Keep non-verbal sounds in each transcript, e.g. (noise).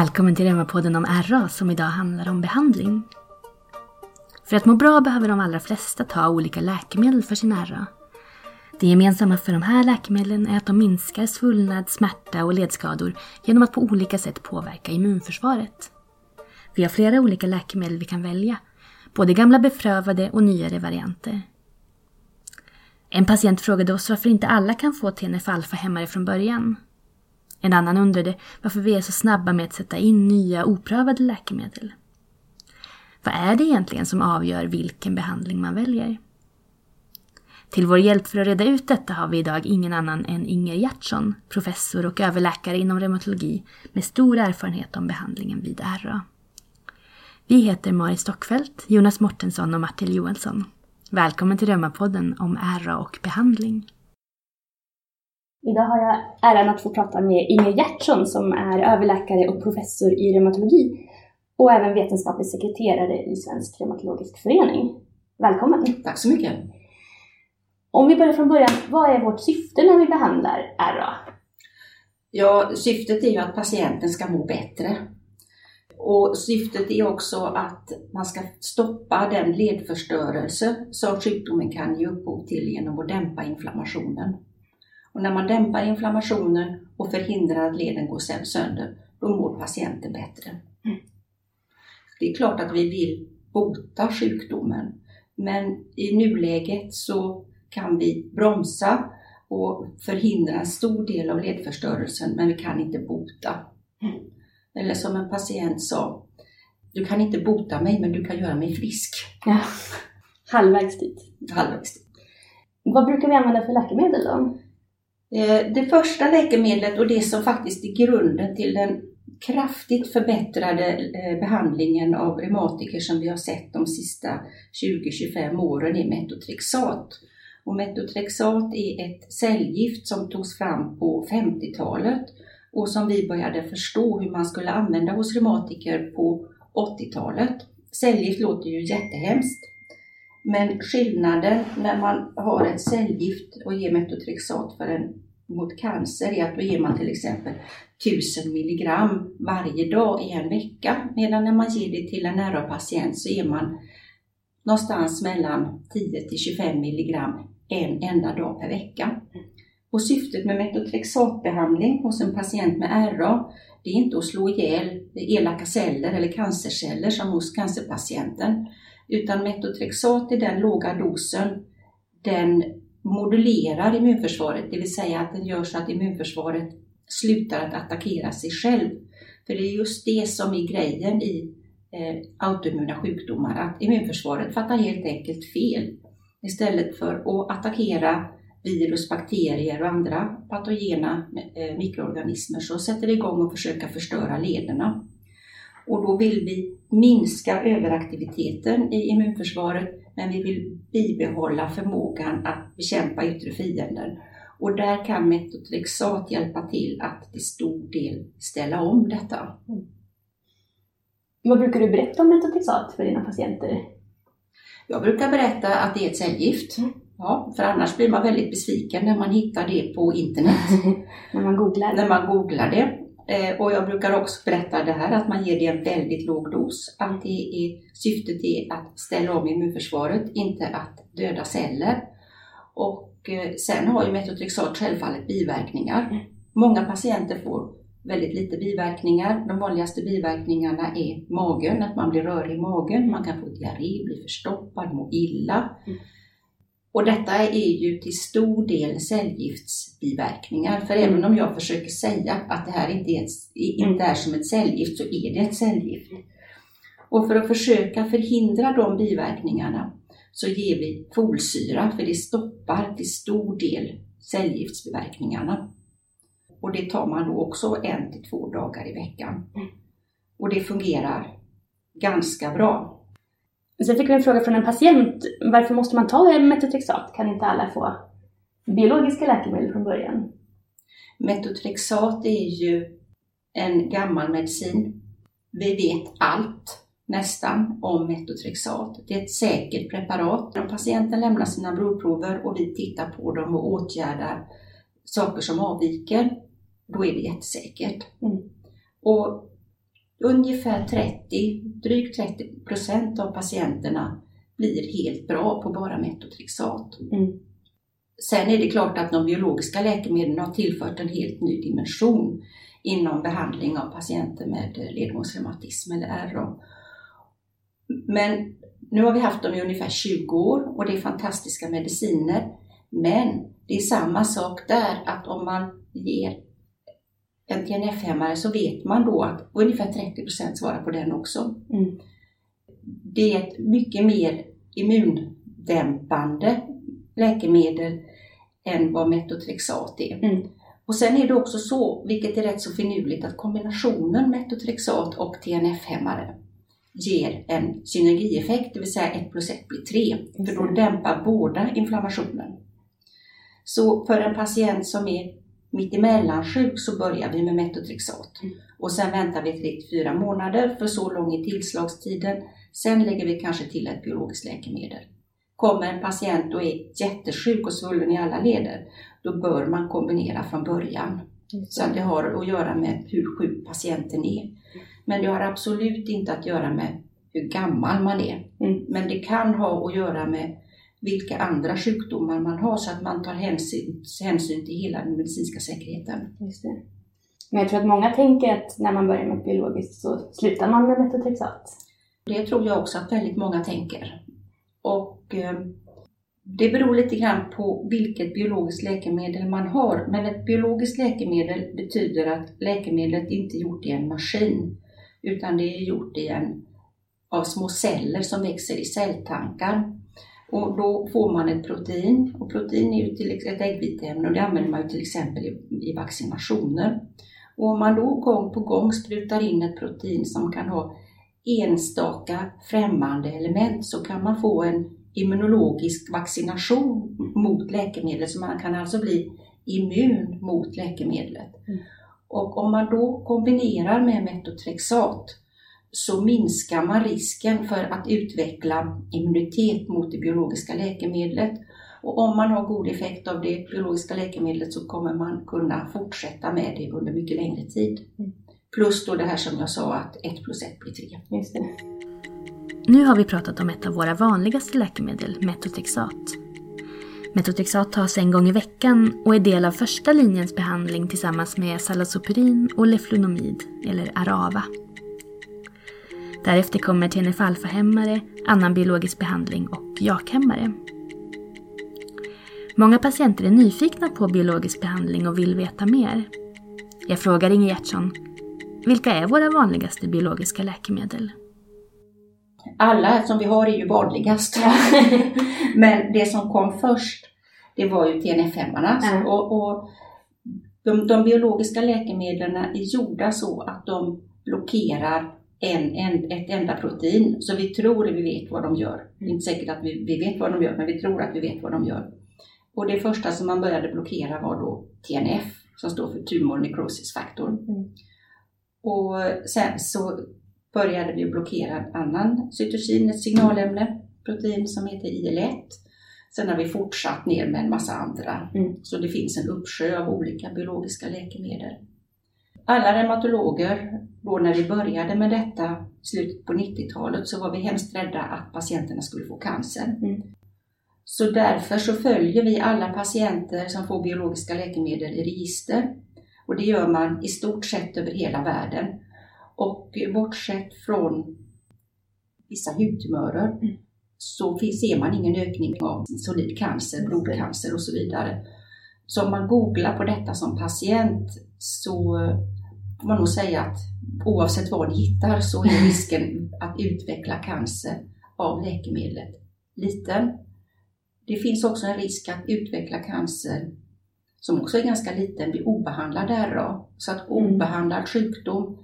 Välkommen till Reumapodden om RA som idag handlar om behandling. För att må bra behöver de allra flesta ta olika läkemedel för sin RA. Det gemensamma för de här läkemedlen är att de minskar svullnad, smärta och ledskador genom att på olika sätt påverka immunförsvaret. Vi har flera olika läkemedel vi kan välja, både gamla beprövade och nyare varianter. En patient frågade oss varför inte alla kan få TNF-alfa-hämmare från början. En annan undrade varför vi är så snabba med att sätta in nya oprövade läkemedel. Vad är det egentligen som avgör vilken behandling man väljer? Till vår hjälp för att reda ut detta har vi idag ingen annan än Inger Gertsson, professor och överläkare inom reumatologi med stor erfarenhet om behandlingen vid RA. Vi heter Mari Stockfeldt, Jonas Mortensson och Martin Johansson. Välkommen till Reumapodden om RA och behandling. Idag har jag äran att få prata med Inger Gertsson som är överläkare och professor i reumatologi och även vetenskaplig sekreterare i Svensk reumatologisk förening. Välkommen! Tack så mycket! Om vi börjar från början, vad är vårt syfte när vi behandlar RA? Ja, syftet är ju att patienten ska må bättre. Och syftet är också att man ska stoppa den ledförstörelse som sjukdomen kan ge upphov till genom att dämpa inflammationen. Och när man dämpar inflammationen och förhindrar att leden går sönder, då mår patienten bättre. Mm. Det är klart att vi vill bota sjukdomen, men i nuläget så kan vi bromsa och förhindra en stor del av ledförstörelsen, men vi kan inte bota. Mm. Eller som en patient sa, du kan inte bota mig, men du kan göra mig frisk. Ja. Halvvägs dit. Halvvägs dit. Vad brukar vi använda för läkemedel då? Eh, det första läkemedlet och det som faktiskt är grunden till den kraftigt förbättrade eh, behandlingen av reumatiker som vi har sett de sista 20-25 åren är metotrexat. Och metotrexat är ett cellgift som togs fram på 50-talet och som vi började förstå hur man skulle använda hos reumatiker på 80-talet. Cellgift låter ju jättehemskt. Men skillnaden när man har ett cellgift och ger metotrexat för en, mot cancer är att då ger man till exempel 1000 milligram varje dag i en vecka. Medan när man ger det till en nära patient så ger man någonstans mellan 10 till 25 milligram en enda dag per vecka. Och syftet med metotrexatbehandling hos en patient med RA, det är inte att slå ihjäl elaka celler eller cancerceller som hos cancerpatienten, utan metotrexat i den låga dosen, den modulerar immunförsvaret, det vill säga att den gör så att immunförsvaret slutar att attackera sig själv. För det är just det som är grejen i eh, autoimmuna sjukdomar, att immunförsvaret fattar helt enkelt fel. Istället för att attackera virus, bakterier och andra patogena eh, mikroorganismer så sätter det igång och försöka förstöra lederna. Och då vill vi minska överaktiviteten i immunförsvaret men vi vill bibehålla förmågan att bekämpa yttre fiender. Och där kan metotrexat hjälpa till att till stor del ställa om detta. Mm. Vad brukar du berätta om metotrexat för dina patienter? Jag brukar berätta att det är ett cellgift. Mm. Ja, för annars blir man väldigt besviken när man hittar det på internet. (laughs) när man googlar. När man googlar det. Eh, och jag brukar också berätta det här att man ger det en väldigt låg dos. Att det är, syftet är att ställa om immunförsvaret, inte att döda celler. Och eh, sen har ju metotrexat självfallet biverkningar. Mm. Många patienter får väldigt lite biverkningar. De vanligaste biverkningarna är magen, att man blir rörig i magen, man kan få diarré, bli förstoppad, må illa. Mm. Och detta är ju till stor del cellgiftsbiverkningar. För även om jag försöker säga att det här inte är, ett, inte är som ett cellgift så är det ett cellgift. Och för att försöka förhindra de biverkningarna så ger vi folsyra för det stoppar till stor del cellgiftsbiverkningarna. Och det tar man då också en till två dagar i veckan. Och det fungerar ganska bra. Sen fick vi en fråga från en patient. Varför måste man ta metotrexat? Kan inte alla få biologiska läkemedel från början? Metotrexat är ju en gammal medicin. Vi vet allt nästan om metotrexat. Det är ett säkert preparat. Om patienten lämnar sina blodprover och vi tittar på dem och åtgärdar saker som avviker, då är det jättesäkert. Mm. Och ungefär 30, drygt 30 procent av patienterna blir helt bra på bara metotrexat. Mm. Sen är det klart att de biologiska läkemedlen har tillfört en helt ny dimension inom behandling av patienter med ledgångsreumatism eller RA. Men nu har vi haft dem i ungefär 20 år och det är fantastiska mediciner. Men det är samma sak där, att om man ger en TNF-hämmare så vet man då att ungefär 30% svarar på den också. Mm. Det är ett mycket mer immundämpande läkemedel än vad metotrexat är. Mm. Och sen är det också så, vilket är rätt så finurligt, att kombinationen metotrexat och TNF-hämmare ger en synergieffekt, det vill säga 1 plus 1 blir 3. För då dämpar båda inflammationen. Så för en patient som är mittemellan sjuk så börjar vi med metotrexat. Mm. Och sen väntar vi 3-4 månader, för så lång är tillslagstiden. Sen lägger vi kanske till ett biologiskt läkemedel. Kommer en patient och är jättesjuk och svullen i alla leder, då bör man kombinera från början. Så att det har att göra med hur sjuk patienten är. Men det har absolut inte att göra med hur gammal man är. Mm. Men det kan ha att göra med vilka andra sjukdomar man har så att man tar hänsyn, hänsyn till hela den medicinska säkerheten. Just det. Men jag tror att många tänker att när man börjar med biologiskt så slutar man med metotrexat. Det tror jag också att väldigt många tänker. Och eh, det beror lite grann på vilket biologiskt läkemedel man har. Men ett biologiskt läkemedel betyder att läkemedlet inte är gjort i en maskin utan det är gjort i en, av små celler som växer i celltankar. Och då får man ett protein och protein är ju till ett äggviteämne och det använder man ju till exempel i, i vaccinationer. Och om man då gång på gång sprutar in ett protein som kan ha enstaka främmande element så kan man få en immunologisk vaccination mot läkemedlet så man kan alltså bli immun mot läkemedlet. Mm. Och om man då kombinerar med metotrexat så minskar man risken för att utveckla immunitet mot det biologiska läkemedlet. Och om man har god effekt av det biologiska läkemedlet så kommer man kunna fortsätta med det under mycket längre tid. Mm. Plus då det här som jag sa att 1 plus 1 blir 3. Just det. Nu har vi pratat om ett av våra vanligaste läkemedel, metotrexat. Metotrexat tas en gång i veckan och är del av första linjens behandling tillsammans med Salazopyrin och leflunomid, eller Arava. Därefter kommer TNF-alfa-hämmare, annan biologisk behandling och JAK-hämmare. Många patienter är nyfikna på biologisk behandling och vill veta mer. Jag frågar Inger Gertsson, vilka är våra vanligaste biologiska läkemedel? Alla som vi har är ju vanligast. (laughs) Men det som kom först, det var ju TNF-hämmarna. Ja. Och, och de, de biologiska läkemedlen är gjorda så att de blockerar en, en, ett enda protein. Så vi tror att vi vet vad de gör. Det är inte säkert att vi, vi vet vad de gör, men vi tror att vi vet vad de gör. Och det första som man började blockera var då TNF, som står för tumor necrosis factor. Mm. Och sen så började vi blockera en annan cytokin, ett signalämne, protein som heter IL-1. Sen har vi fortsatt ner med en massa andra. Mm. Så det finns en uppsjö av olika biologiska läkemedel. Alla reumatologer, då när vi började med detta i slutet på 90-talet, så var vi hemskt rädda att patienterna skulle få cancer. Mm. Så därför så följer vi alla patienter som får biologiska läkemedel i register. Och det gör man i stort sett över hela världen. Och bortsett från vissa hudtumörer Mm. så ser man ingen ökning av solid cancer, blodcancer och så vidare. Så om man googlar på detta som patient så får man nog säga att oavsett vad ni hittar så är (laughs) risken att utveckla cancer av läkemedlet liten. Det finns också en risk att utveckla cancer som också är ganska liten vid obehandlad RA. Så att Mm. obehandlad sjukdom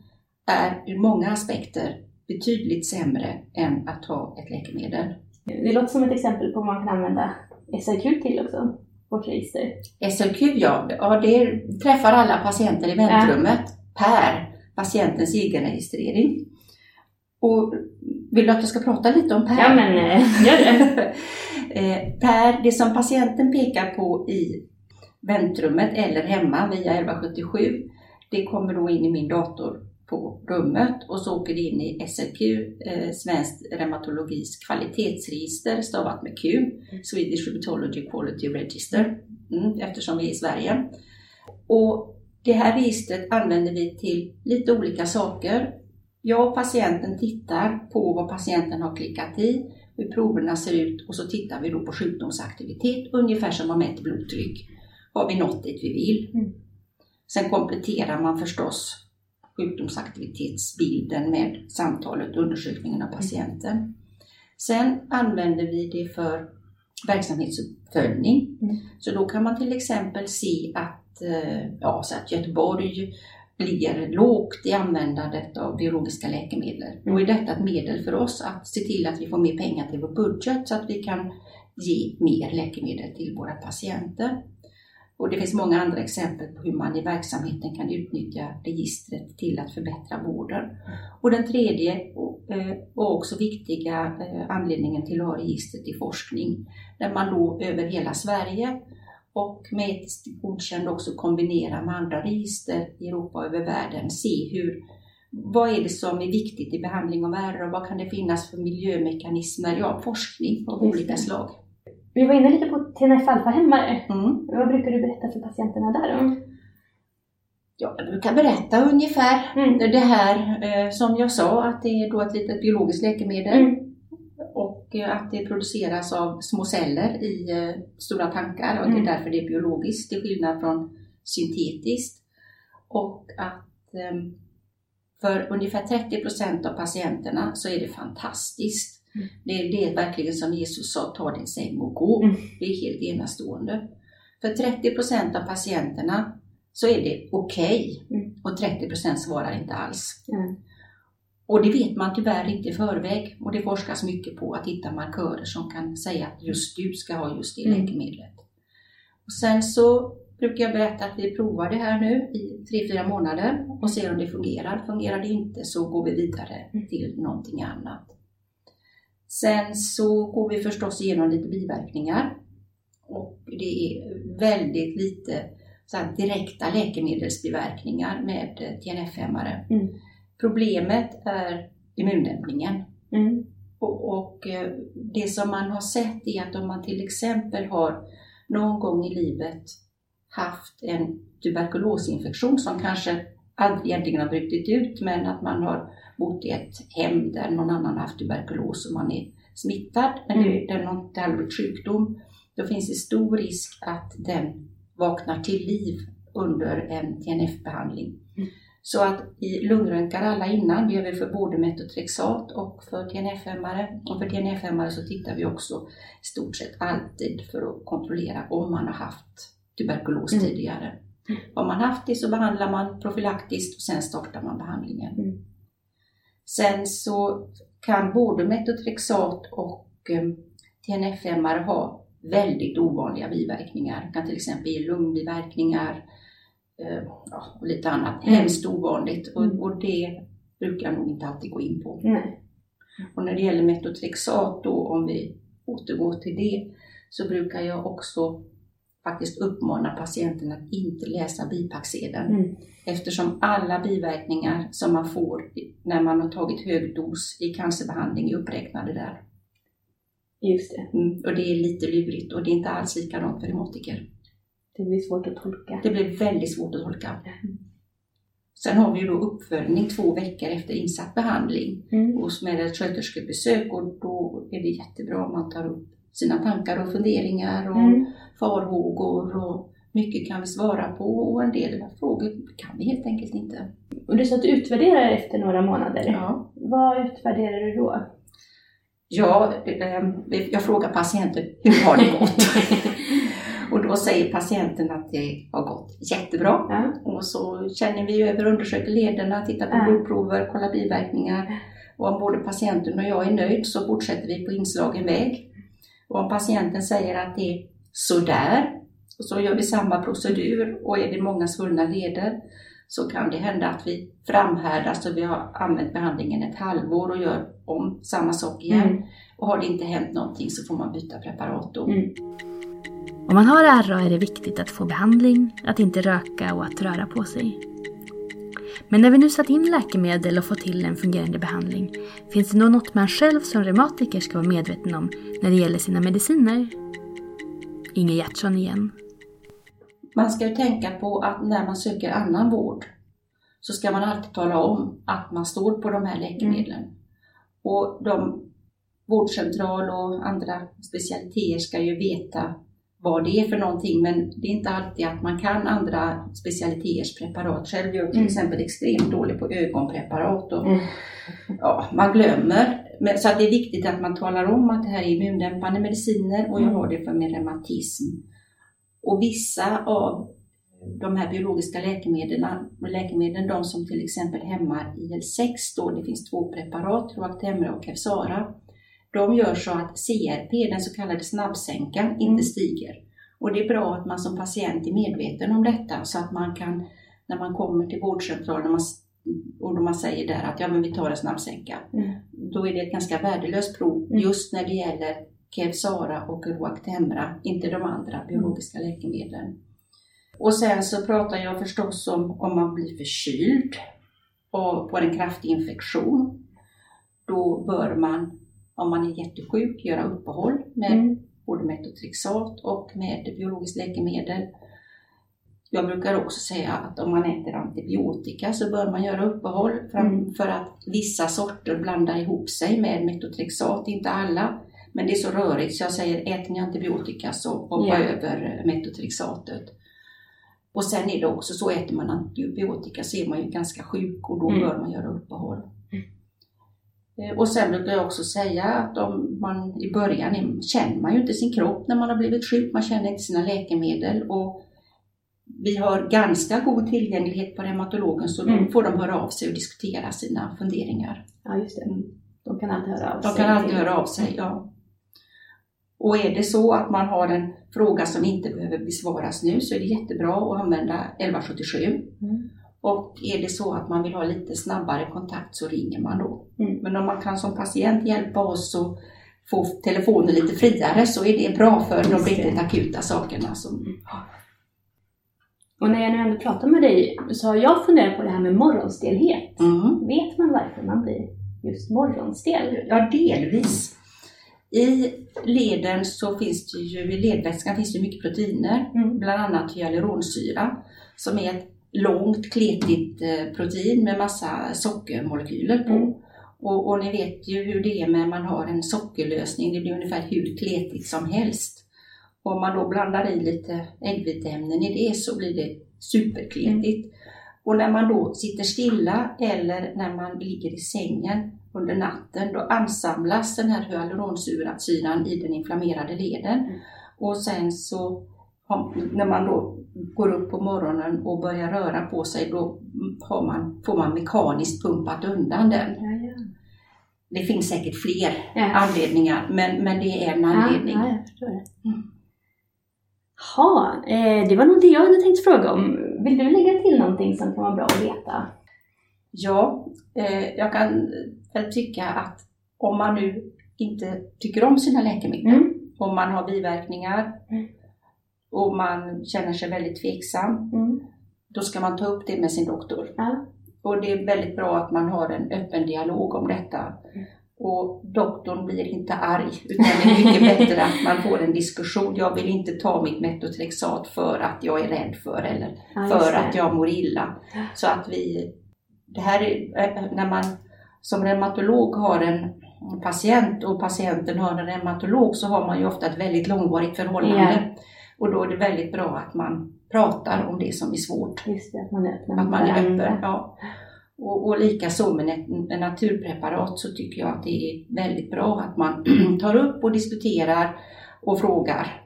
är ur många aspekter betydligt sämre än att ta ett läkemedel. Det låter som ett exempel på vad man kan använda SRQ till också, vårt register. SLQ, ja, ja det träffar alla patienter i väntrummet per patientens egenregistrering. Och vill du att jag ska prata lite om Per? Ja men eh, gör det. (laughs) Eh, Per, det som patienten pekar på i väntrummet eller hemma via 1177, det kommer då in i min dator på rummet och så åker det in i SRQ, eh, Svenskt reumatologiskt kvalitetsregister, stavat med Q, Swedish Rheumatology Quality Register, mm, eftersom vi är i Sverige. Och det här registret använder vi till lite olika saker. Jag och patienten tittar på vad patienten har klickat i, hur proverna ser ut och så tittar vi då på sjukdomsaktivitet, ungefär som man mäter blodtryck. Har vi nått dit vi vill? Mm. Sen kompletterar man förstås sjukdomsaktivitetsbilden med samtalet och undersökningen av patienten. Sen använder vi det för verksamhetsuppföljning. Mm. Så då kan man till exempel se att, eh, ja, så att Göteborg ligger lågt i användandet av biologiska läkemedel. Då är detta ett medel för oss att se till att vi får mer pengar till vår budget så att vi kan ge mer läkemedel till våra patienter. Och det finns många andra exempel på hur man i verksamheten kan utnyttja registret till att förbättra vården. Och den tredje och, eh, också viktiga eh, anledningen till att ha registret i forskning, där man då över hela Sverige och med etiskt godkänd också kombinera med andra register i Europa och över världen, se hur vad är det som är viktigt i behandling av RA och vad kan det finnas för miljömekanismer? Ja, forskning av olika slag. Vi var inne lite på TNF-alfa-hämmare. Mm. Vad brukar du berätta för patienterna där om? Ja, jag brukar berätta ungefär Mm. det här eh, som jag sa, att det är då ett litet biologiskt läkemedel Mm. och eh, att det produceras av små celler i eh, stora tankar och det är Mm. därför det är biologiskt till skillnad från syntetiskt. Och att eh, för ungefär 30 procent av patienterna så är det fantastiskt. Det, det är verkligen som Jesus sa, ta din säng och gå. Mm. Det är helt enastående. För 30 procent av patienterna så är det okej Mm. och 30 procent svarar inte alls. Mm. Och det vet man tyvärr inte i förväg och det forskas mycket på att hitta markörer som kan säga att just du ska ha just det Mm. läkemedlet. Och sen så brukar jag berätta att vi provar det här nu i 3-4 månader och ser om det fungerar. Fungerar det inte så går vi vidare Mm. till någonting annat. Sen så går vi förstås igenom lite biverkningar och det är väldigt lite så direkta läkemedelsbiverkningar med TNF-hämmare. Mm. Problemet är immundämpningen. Mm. Och, och eh, det som man har sett är att om man till exempel har någon gång i livet haft en tuberkulosinfektion som kanske aldrig egentligen har brutit ut men att man har bott i ett hem där någon annan har haft tuberkulos och man är smittad men det, det, inte aldrig blivit sjukdom. Då finns det stor risk att den vaknar till liv under en TNF-behandling. Mm. Så att vi lungröntgar alla innan, det gör vi för både metotrexat och för TNF-hämmare. Och för TNF-hämmare så tittar vi också i stort sett alltid för att kontrollera om man har haft tuberkulos Mm. tidigare. Har man haft det så behandlar man profylaktiskt och sen startar man behandlingen. Mm. Sen så kan både metotrexat och eh, TNF-hämmare ha väldigt ovanliga biverkningar. kan till exempel ge lungbiverkningar eh, ja, och lite annat. Mm. Hemskt ovanligt Mm. och, och det brukar jag nog inte alltid gå in på. Nej. Och när det gäller metotrexat då, om vi återgår till det, så brukar jag också faktiskt uppmana patienten att inte läsa bipacksedeln. Mm. Eftersom alla biverkningar som man får när man har tagit hög dos i cancerbehandling är uppräknade där. Just det. Mm, och det är lite lurigt och det är inte alls likadant för reumatiker. Det blir svårt att tolka. Det blir väldigt svårt att tolka. Sen har vi ju då uppföljning två veckor efter insatt behandling Mm. och med ett sköterskebesök och då är det jättebra om man tar upp sina tankar och funderingar och Mm. farhågor och mycket kan vi svara på och en del frågor kan vi helt enkelt inte. Och du sa att du utvärderar efter några månader. Ja, Vad utvärderar du då? ja eh, jag frågar patienten hur har det gått? (laughs) och då säger patienten att det har gått jättebra. Ja. Och så känner vi över, undersöker lederna, tittar på Ja. blodprover, kollar biverkningar. Och om både patienten och jag är nöjd så fortsätter vi på inslagen väg. Och om patienten säger att det är sådär, så gör vi samma procedur. Och är det många svullna leder så kan det hända att vi framhärdar så vi har använt behandlingen ett halvår och gör om samma sak igen. Mm. Och har det inte hänt någonting så får man byta preparat då. Mm. Om man har RA är det viktigt att få behandling, att inte röka och att röra på sig. Men när vi nu satt in läkemedel och fått till en fungerande behandling, finns det nog något man själv som reumatiker ska vara medveten om när det gäller sina mediciner? Inge Gertsson igen. Man ska ju tänka på att när man söker annan vård så ska man alltid tala om att man står på de här läkemedlen. Mm. Och de vårdcentral och andra specialiteter ska ju veta vad det är för någonting men det är inte alltid att man kan andra specialiteters preparat. Själv är jag till mm. exempel extremt dålig på ögonpreparat och mm. ja, man glömmer. Men, så att det är viktigt att man talar om att det här är immundämpande mediciner och jag mm. har det för min reumatism. Och vissa av de här biologiska läkemedlen, läkemedlen, de som till exempel hämmar IL-6, då det finns två preparat, Roactemra och Kevsara, de gör så att CRP, den så kallade snabbsänkan, inte mm. stiger. Och det är bra att man som patient är medveten om detta så att man kan, när man kommer till vårdcentralen och man säger där att ja men vi tar en snabbsänka, mm. då är det ett ganska värdelöst prov mm. just när det gäller Kevsara och Roactemra, inte de andra biologiska mm. läkemedlen. Och sen så pratar jag förstås om om man blir förkyld och får en kraftig infektion. Då bör man om man är jättesjuk göra uppehåll med mm. både metotrexat och med biologiskt läkemedel. Jag brukar också säga att om man äter antibiotika så bör man göra uppehåll mm. för att vissa sorter blandar ihop sig med metotrexat, inte alla. Men det är så rörigt så jag säger äter ni antibiotika så hoppa yeah. över metotrexatet. Och sen är det också så, äter man antibiotika så är man ju ganska sjuk och då mm. bör man göra uppehåll. Eh, och sen brukar jag också säga att om man i början känner man ju inte sin kropp när man har blivit sjuk, man känner inte sina läkemedel och vi har ganska god tillgänglighet på reumatologen så mm. då får de höra av sig och diskutera sina funderingar. Ja, just det. Mm. De kan alltid höra av sig. De kan alltid höra av sig, ja. Och är det så att man har en fråga som inte behöver besvaras nu så är det jättebra att använda 1177. Mm. Och är det så att man vill ha lite snabbare kontakt så ringer man då. Mm. Men om man kan som patient hjälpa oss och få telefonen lite friare så är det bra för de riktigt akuta sakerna. Som, mm. Och när jag nu ändå pratar med dig så har jag funderat på det här med morgonstelhet. Mm. Vet man varför man blir just morgonstel? Ja, delvis. I leden så finns det ju, i ledvätskan finns det mycket proteiner, mm. bland annat hyaluronsyra, som är ett långt kletigt eh, protein med massa sockermolekyler på. Mm. Och, och, ni vet ju hur det är med man har en sockerlösning, det blir ungefär hur kletigt som helst. Om man då blandar i lite äggviteämnen i det så blir det superkletigt. Mm. Och när man då sitter stilla eller när man ligger i sängen under natten, då ansamlas den här hyaluronsyran i den inflammerade leden. Mm. Och sen så när man då går upp på morgonen och börjar röra på sig, då man, får man mekaniskt pumpat undan den. Ja, ja. Det finns säkert fler ja. anledningar, men, men det är en anledning. Ja, det. Mm. Ha, eh, det var någonting jag hade tänkt fråga om. Vill du lägga till någonting som kan vara bra att veta? Ja, eh, jag kan väl tycka att om man nu inte tycker om sina läkemedel, mm. om man har biverkningar, mm och man känner sig väldigt tveksam, mm. då ska man ta upp det med sin doktor. Ja. Och det är väldigt bra att man har en öppen dialog om detta. Mm. Och doktorn blir inte arg, utan det är mycket (laughs) bättre att man får en diskussion. Jag vill inte ta mitt metotrexat för att jag är rädd för eller ja, för att jag mår illa. Så att vi, det här är, när man som reumatolog har en patient och patienten har en reumatolog så har man ju ofta ett väldigt långvarigt förhållande. Ja. Och då är det väldigt bra att man pratar om det som är svårt. Just det, att man är öppen. Att man är öppen, ja. Och, och likaså med naturpreparat så tycker jag att det är väldigt bra att man (clears throat) tar upp och diskuterar och frågar.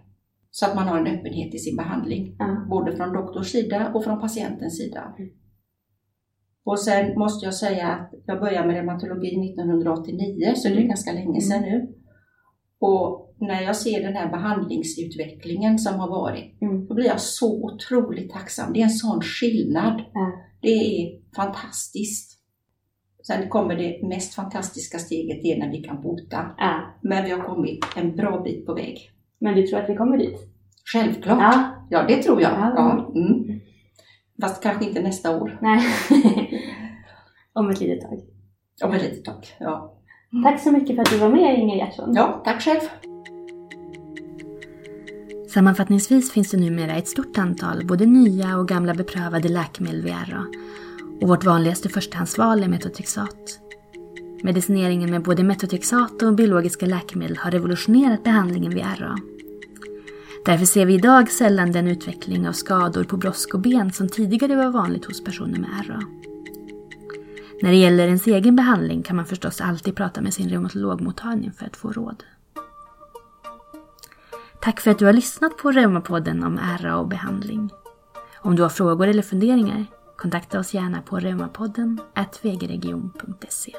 Så att man har en öppenhet i sin behandling. Mm. Både från doktors sida och från patientens sida. Mm. Och sen måste jag säga att jag började med reumatologi 1989, så det är mm. ganska länge sedan mm. nu. Och när jag ser den här behandlingsutvecklingen som har varit, mm. då blir jag så otroligt tacksam. Det är en sån skillnad. Mm. Det är fantastiskt. Sen kommer det mest fantastiska steget det är när vi kan bota. Mm. Men vi har kommit en bra bit på väg. Men du tror att vi kommer dit? Självklart! Ja, ja det tror jag. Ja. Mm. Fast kanske inte nästa år. Nej. (laughs) om ett litet tag. Om ett litet tag, ja. Tack så mycket för att du var med Inger Gertsson. Ja, tack själv. Sammanfattningsvis finns det numera ett stort antal både nya och gamla beprövade läkemedel vid RA. Och vårt vanligaste förstahandsval är metotrexat. Medicineringen med både metotrexat och biologiska läkemedel har revolutionerat behandlingen vid RA. Därför ser vi idag sällan den utveckling av skador på brosk och ben som tidigare var vanligt hos personer med RA. När det gäller ens egen behandling kan man förstås alltid prata med sin reumatologmottagning för att få råd. Tack för att du har lyssnat på Reumapodden om ära och behandling. Om du har frågor eller funderingar, kontakta oss gärna på reumapodden vgregion.se.